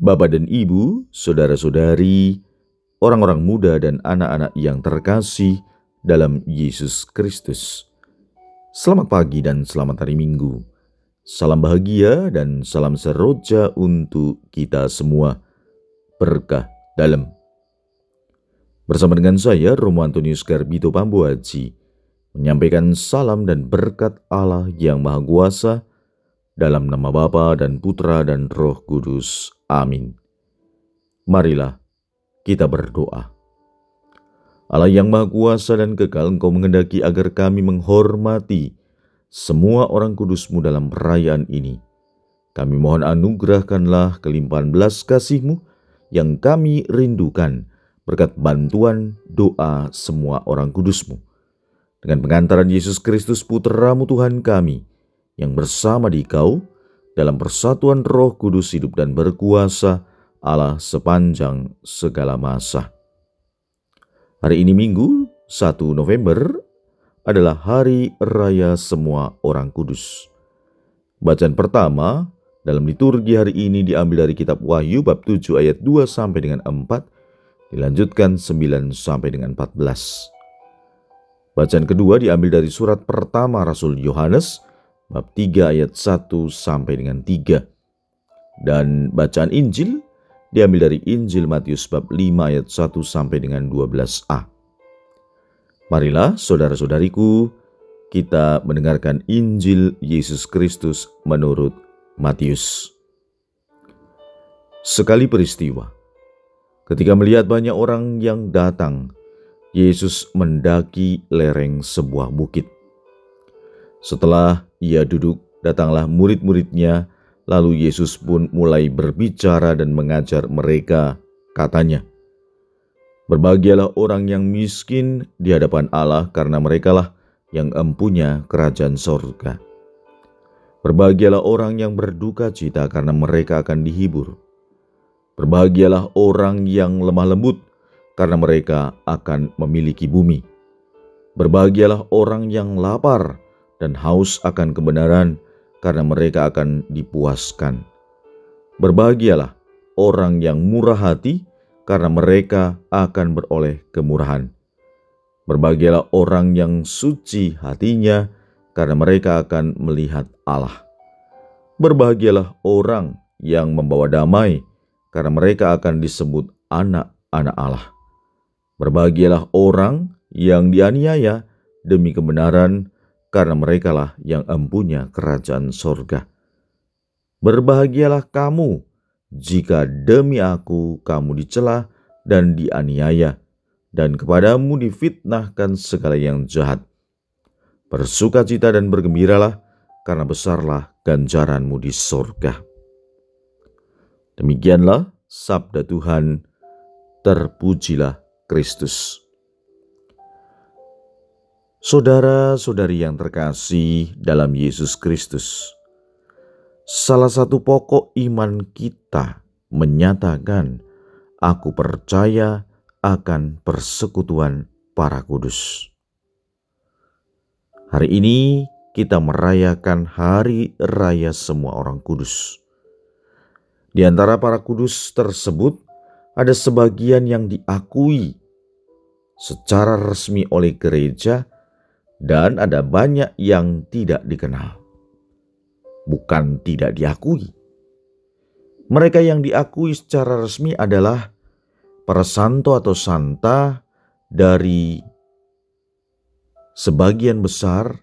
Bapak dan Ibu, saudara-saudari, orang-orang muda dan anak-anak yang terkasih dalam Yesus Kristus. Selamat pagi dan selamat hari Minggu. Salam bahagia dan salam seroja untuk kita semua. Berkah dalam. Bersama dengan saya, Romo Antonius Garbito Pambuaji, menyampaikan salam dan berkat Allah yang Maha Kuasa dalam nama Bapa dan Putra dan Roh Kudus. Amin. Marilah kita berdoa. Allah yang Maha Kuasa dan kekal, Engkau mengendaki agar kami menghormati semua orang kudusmu dalam perayaan ini. Kami mohon anugerahkanlah kelimpahan belas kasihmu yang kami rindukan berkat bantuan doa semua orang kudusmu. Dengan pengantaran Yesus Kristus Putramu Tuhan kami, yang bersama di kau, dalam persatuan roh kudus hidup dan berkuasa Allah sepanjang segala masa. Hari ini Minggu 1 November adalah hari raya semua orang kudus. Bacaan pertama dalam liturgi hari ini diambil dari kitab Wahyu bab 7 ayat 2 sampai dengan 4, dilanjutkan 9 sampai dengan 14. Bacaan kedua diambil dari surat pertama Rasul Yohanes bab 3 ayat 1 sampai dengan 3. Dan bacaan Injil diambil dari Injil Matius bab 5 ayat 1 sampai dengan 12a. Marilah saudara-saudariku, kita mendengarkan Injil Yesus Kristus menurut Matius. Sekali peristiwa, ketika melihat banyak orang yang datang, Yesus mendaki lereng sebuah bukit. Setelah ia duduk, datanglah murid-muridnya, lalu Yesus pun mulai berbicara dan mengajar mereka, katanya, Berbahagialah orang yang miskin di hadapan Allah karena merekalah yang empunya kerajaan sorga. Berbahagialah orang yang berduka cita karena mereka akan dihibur. Berbahagialah orang yang lemah lembut karena mereka akan memiliki bumi. Berbahagialah orang yang lapar dan haus akan kebenaran, karena mereka akan dipuaskan. Berbahagialah orang yang murah hati, karena mereka akan beroleh kemurahan. Berbahagialah orang yang suci hatinya, karena mereka akan melihat Allah. Berbahagialah orang yang membawa damai, karena mereka akan disebut anak-anak Allah. Berbahagialah orang yang dianiaya demi kebenaran, karena merekalah yang empunya kerajaan sorga. Berbahagialah kamu jika demi aku kamu dicela dan dianiaya, dan kepadamu difitnahkan segala yang jahat. Bersukacita dan bergembiralah, karena besarlah ganjaranmu di sorga. Demikianlah sabda Tuhan, terpujilah Kristus. Saudara-saudari yang terkasih dalam Yesus Kristus, salah satu pokok iman kita menyatakan, "Aku percaya akan persekutuan para kudus." Hari ini kita merayakan Hari Raya Semua Orang Kudus. Di antara para kudus tersebut, ada sebagian yang diakui secara resmi oleh gereja dan ada banyak yang tidak dikenal, bukan tidak diakui. Mereka yang diakui secara resmi adalah para santo atau santa dari sebagian besar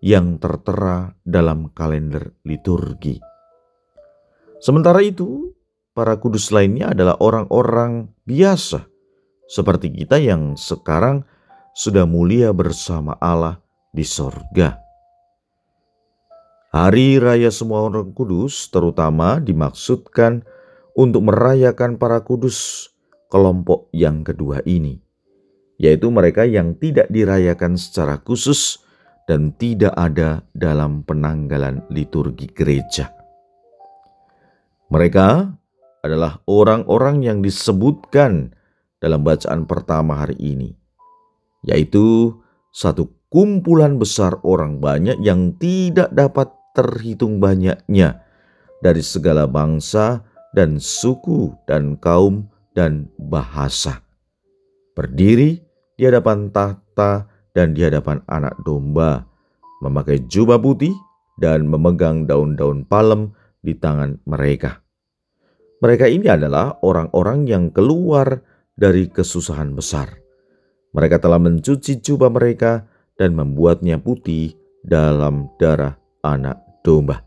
yang tertera dalam kalender liturgi. Sementara itu, para kudus lainnya adalah orang-orang biasa seperti kita yang sekarang sudah mulia bersama Allah di sorga. Hari Raya Semua Orang Kudus terutama dimaksudkan untuk merayakan para kudus kelompok yang kedua ini, yaitu mereka yang tidak dirayakan secara khusus dan tidak ada dalam penanggalan liturgi gereja. Mereka adalah orang-orang yang disebutkan dalam bacaan pertama hari ini, yaitu satu kumpulan besar orang banyak yang tidak dapat terhitung banyaknya dari segala bangsa dan suku dan kaum dan bahasa. Berdiri di hadapan tahta dan di hadapan anak domba, memakai jubah putih dan memegang daun-daun palem di tangan mereka. Mereka ini adalah orang-orang yang keluar dari kesusahan besar. Mereka telah mencuci jubah mereka dan membuatnya putih dalam darah anak domba.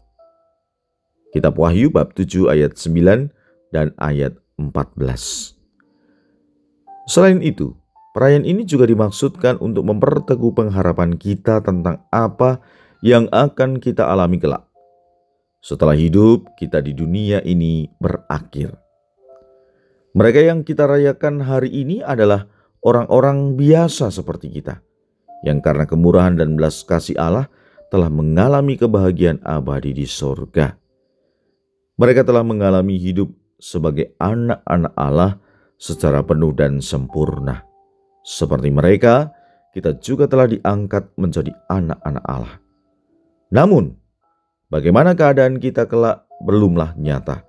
Kitab Wahyu bab 7 ayat 9 dan ayat 14. Selain itu, perayaan ini juga dimaksudkan untuk memperteguh pengharapan kita tentang apa yang akan kita alami kelak. Setelah hidup kita di dunia ini berakhir. Mereka yang kita rayakan hari ini adalah orang-orang biasa seperti kita, yang karena kemurahan dan belas kasih Allah telah mengalami kebahagiaan abadi di sorga. Mereka telah mengalami hidup sebagai anak-anak Allah secara penuh dan sempurna. Seperti mereka, kita juga telah diangkat menjadi anak-anak Allah. Namun, bagaimana keadaan kita kelak belumlah nyata.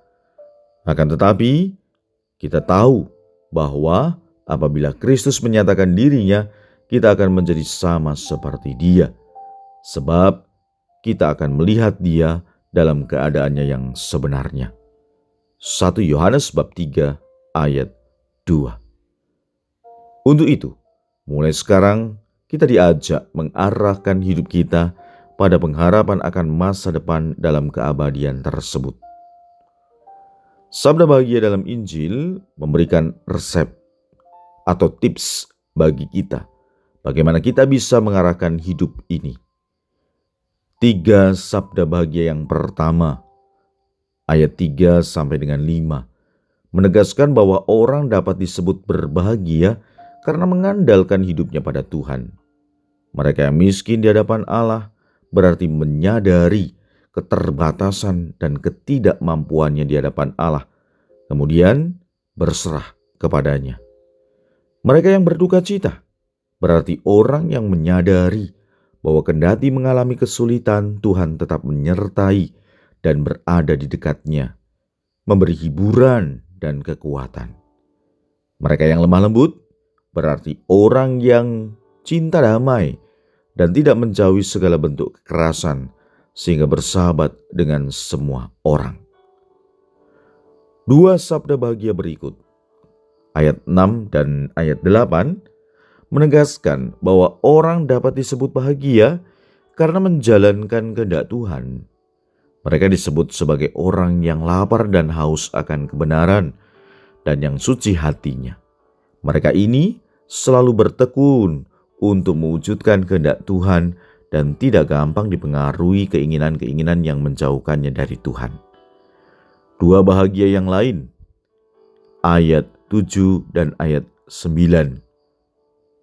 Akan tetapi, kita tahu bahwa apabila Kristus menyatakan dirinya, kita akan menjadi sama seperti Dia, sebab kita akan melihat Dia dalam keadaannya yang sebenarnya. 1 Yohanes bab 3 ayat 2. Untuk itu, mulai sekarang kita diajak mengarahkan hidup kita pada pengharapan akan masa depan dalam keabadian tersebut. Sabda bahagia dalam Injil memberikan resep atau tips bagi kita bagaimana kita bisa mengarahkan hidup ini. Tiga sabda bahagia yang pertama, ayat 3 sampai dengan 5, menegaskan bahwa orang dapat disebut berbahagia karena mengandalkan hidupnya pada Tuhan. Mereka yang miskin di hadapan Allah berarti menyadari keterbatasan dan ketidakmampuannya di hadapan Allah, kemudian berserah kepadanya. Mereka yang berduka cita berarti orang yang menyadari bahwa kendati mengalami kesulitan, Tuhan tetap menyertai dan berada di dekatnya, memberi hiburan dan kekuatan. Mereka yang lemah lembut berarti orang yang cinta damai dan tidak menjauhi segala bentuk kekerasan, sehingga bersahabat dengan semua orang. Dua sabda bahagia berikut, ayat 6 dan ayat 8, menegaskan bahwa orang dapat disebut bahagia karena menjalankan kehendak Tuhan. Mereka disebut sebagai orang yang lapar dan haus akan kebenaran dan yang suci hatinya. Mereka ini selalu bertekun untuk mewujudkan kehendak Tuhan dan tidak gampang dipengaruhi keinginan-keinginan yang menjauhkannya dari Tuhan. Dua bahagia yang lain, ayat 7 dan ayat 9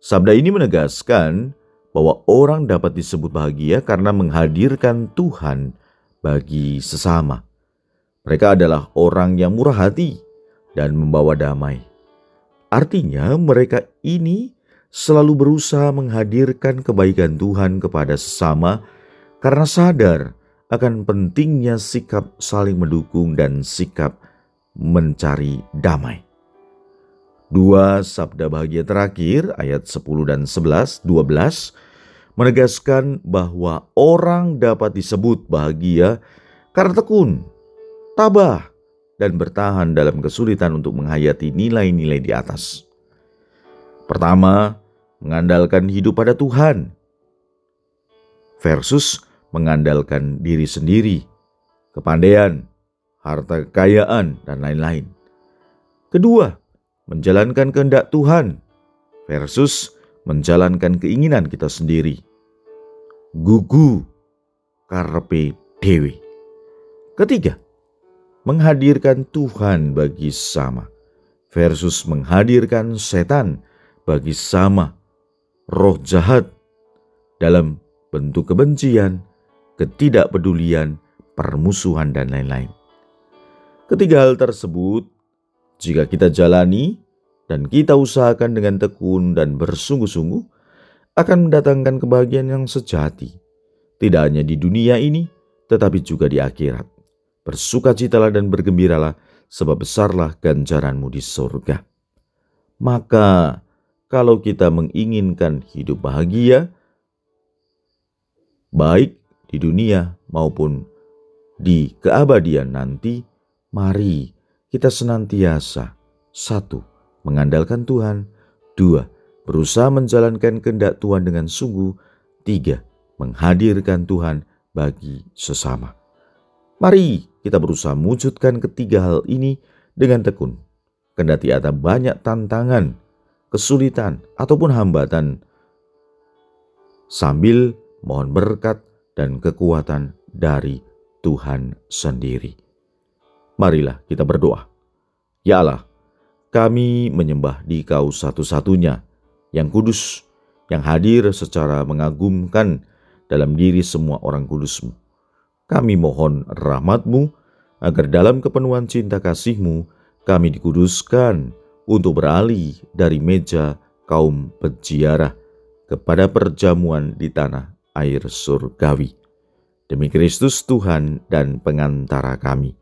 Sabda ini menegaskan bahwa orang dapat disebut bahagia karena menghadirkan Tuhan bagi sesama. Mereka adalah orang yang murah hati dan membawa damai. Artinya, mereka ini selalu berusaha menghadirkan kebaikan Tuhan kepada sesama karena sadar akan pentingnya sikap saling mendukung dan sikap mencari damai. Dua sabda bahagia terakhir ayat 10 dan 11, 12 menegaskan bahwa orang dapat disebut bahagia karena tekun, tabah, dan bertahan dalam kesulitan untuk menghayati nilai-nilai di atas. Pertama, mengandalkan hidup pada Tuhan versus mengandalkan diri sendiri, kepandaian, harta kekayaan, dan lain-lain. Kedua, menjalankan kehendak Tuhan versus menjalankan keinginan kita sendiri. Gugu karpe dewi. Ketiga, menghadirkan Tuhan bagi sama versus menghadirkan setan bagi sama roh jahat dalam bentuk kebencian, ketidakpedulian, permusuhan, dan lain-lain. Ketiga hal tersebut jika kita jalani dan kita usahakan dengan tekun dan bersungguh-sungguh, akan mendatangkan kebahagiaan yang sejati. Tidak hanya di dunia ini, tetapi juga di akhirat. Bersukacitalah dan bergembiralah, sebab besarlah ganjaranmu di surga. Maka, kalau kita menginginkan hidup bahagia, baik di dunia maupun di keabadian nanti, mari kita senantiasa satu mengandalkan Tuhan, dua berusaha menjalankan kehendak Tuhan dengan sungguh, tiga menghadirkan Tuhan bagi sesama. Mari kita berusaha mewujudkan ketiga hal ini dengan tekun. Kendati ada banyak tantangan, kesulitan, ataupun hambatan, sambil mohon berkat dan kekuatan dari Tuhan sendiri. Marilah kita berdoa. Ya Allah, kami menyembah di Kau satu-satunya, yang kudus, yang hadir secara mengagumkan dalam diri semua orang kudusmu. Kami mohon rahmatmu, agar dalam kepenuhan cinta kasihmu, kami dikuduskan untuk beralih dari meja kaum peziarah kepada perjamuan di tanah air surgawi. Demi Kristus Tuhan dan pengantara kami.